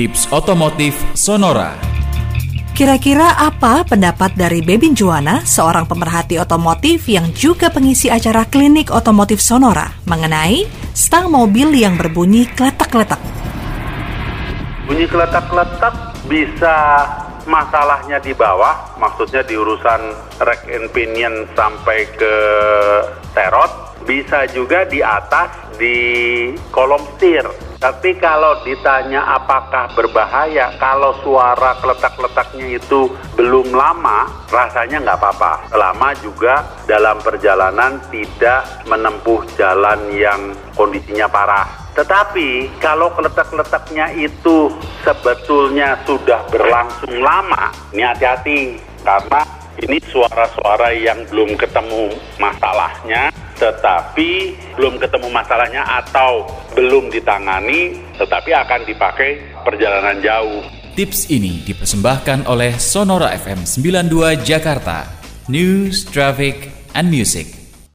Tips Otomotif Sonora. Kira-kira apa pendapat dari Bebin Juwana, seorang pemerhati otomotif yang juga pengisi acara klinik otomotif Sonora mengenai stang mobil yang berbunyi kletak-kletak? Bunyi keletak-letak bisa masalahnya di bawah, maksudnya di urusan rack and pinion sampai ke serot, bisa juga di atas di kolom setir. Tapi kalau ditanya apakah berbahaya, kalau suara keletak-letaknya itu belum lama, rasanya nggak apa-apa. Selama juga dalam perjalanan tidak menempuh jalan yang kondisinya parah. Tetapi kalau keletak-letaknya itu sebetulnya sudah berlangsung lama, ini hati-hati karena ini suara-suara yang belum ketemu masalahnya, tetapi belum ketemu masalahnya atau belum ditangani, tetapi akan dipakai perjalanan jauh. Tips ini dipersembahkan oleh Sonora FM 92 Jakarta. News, Traffic, and Music.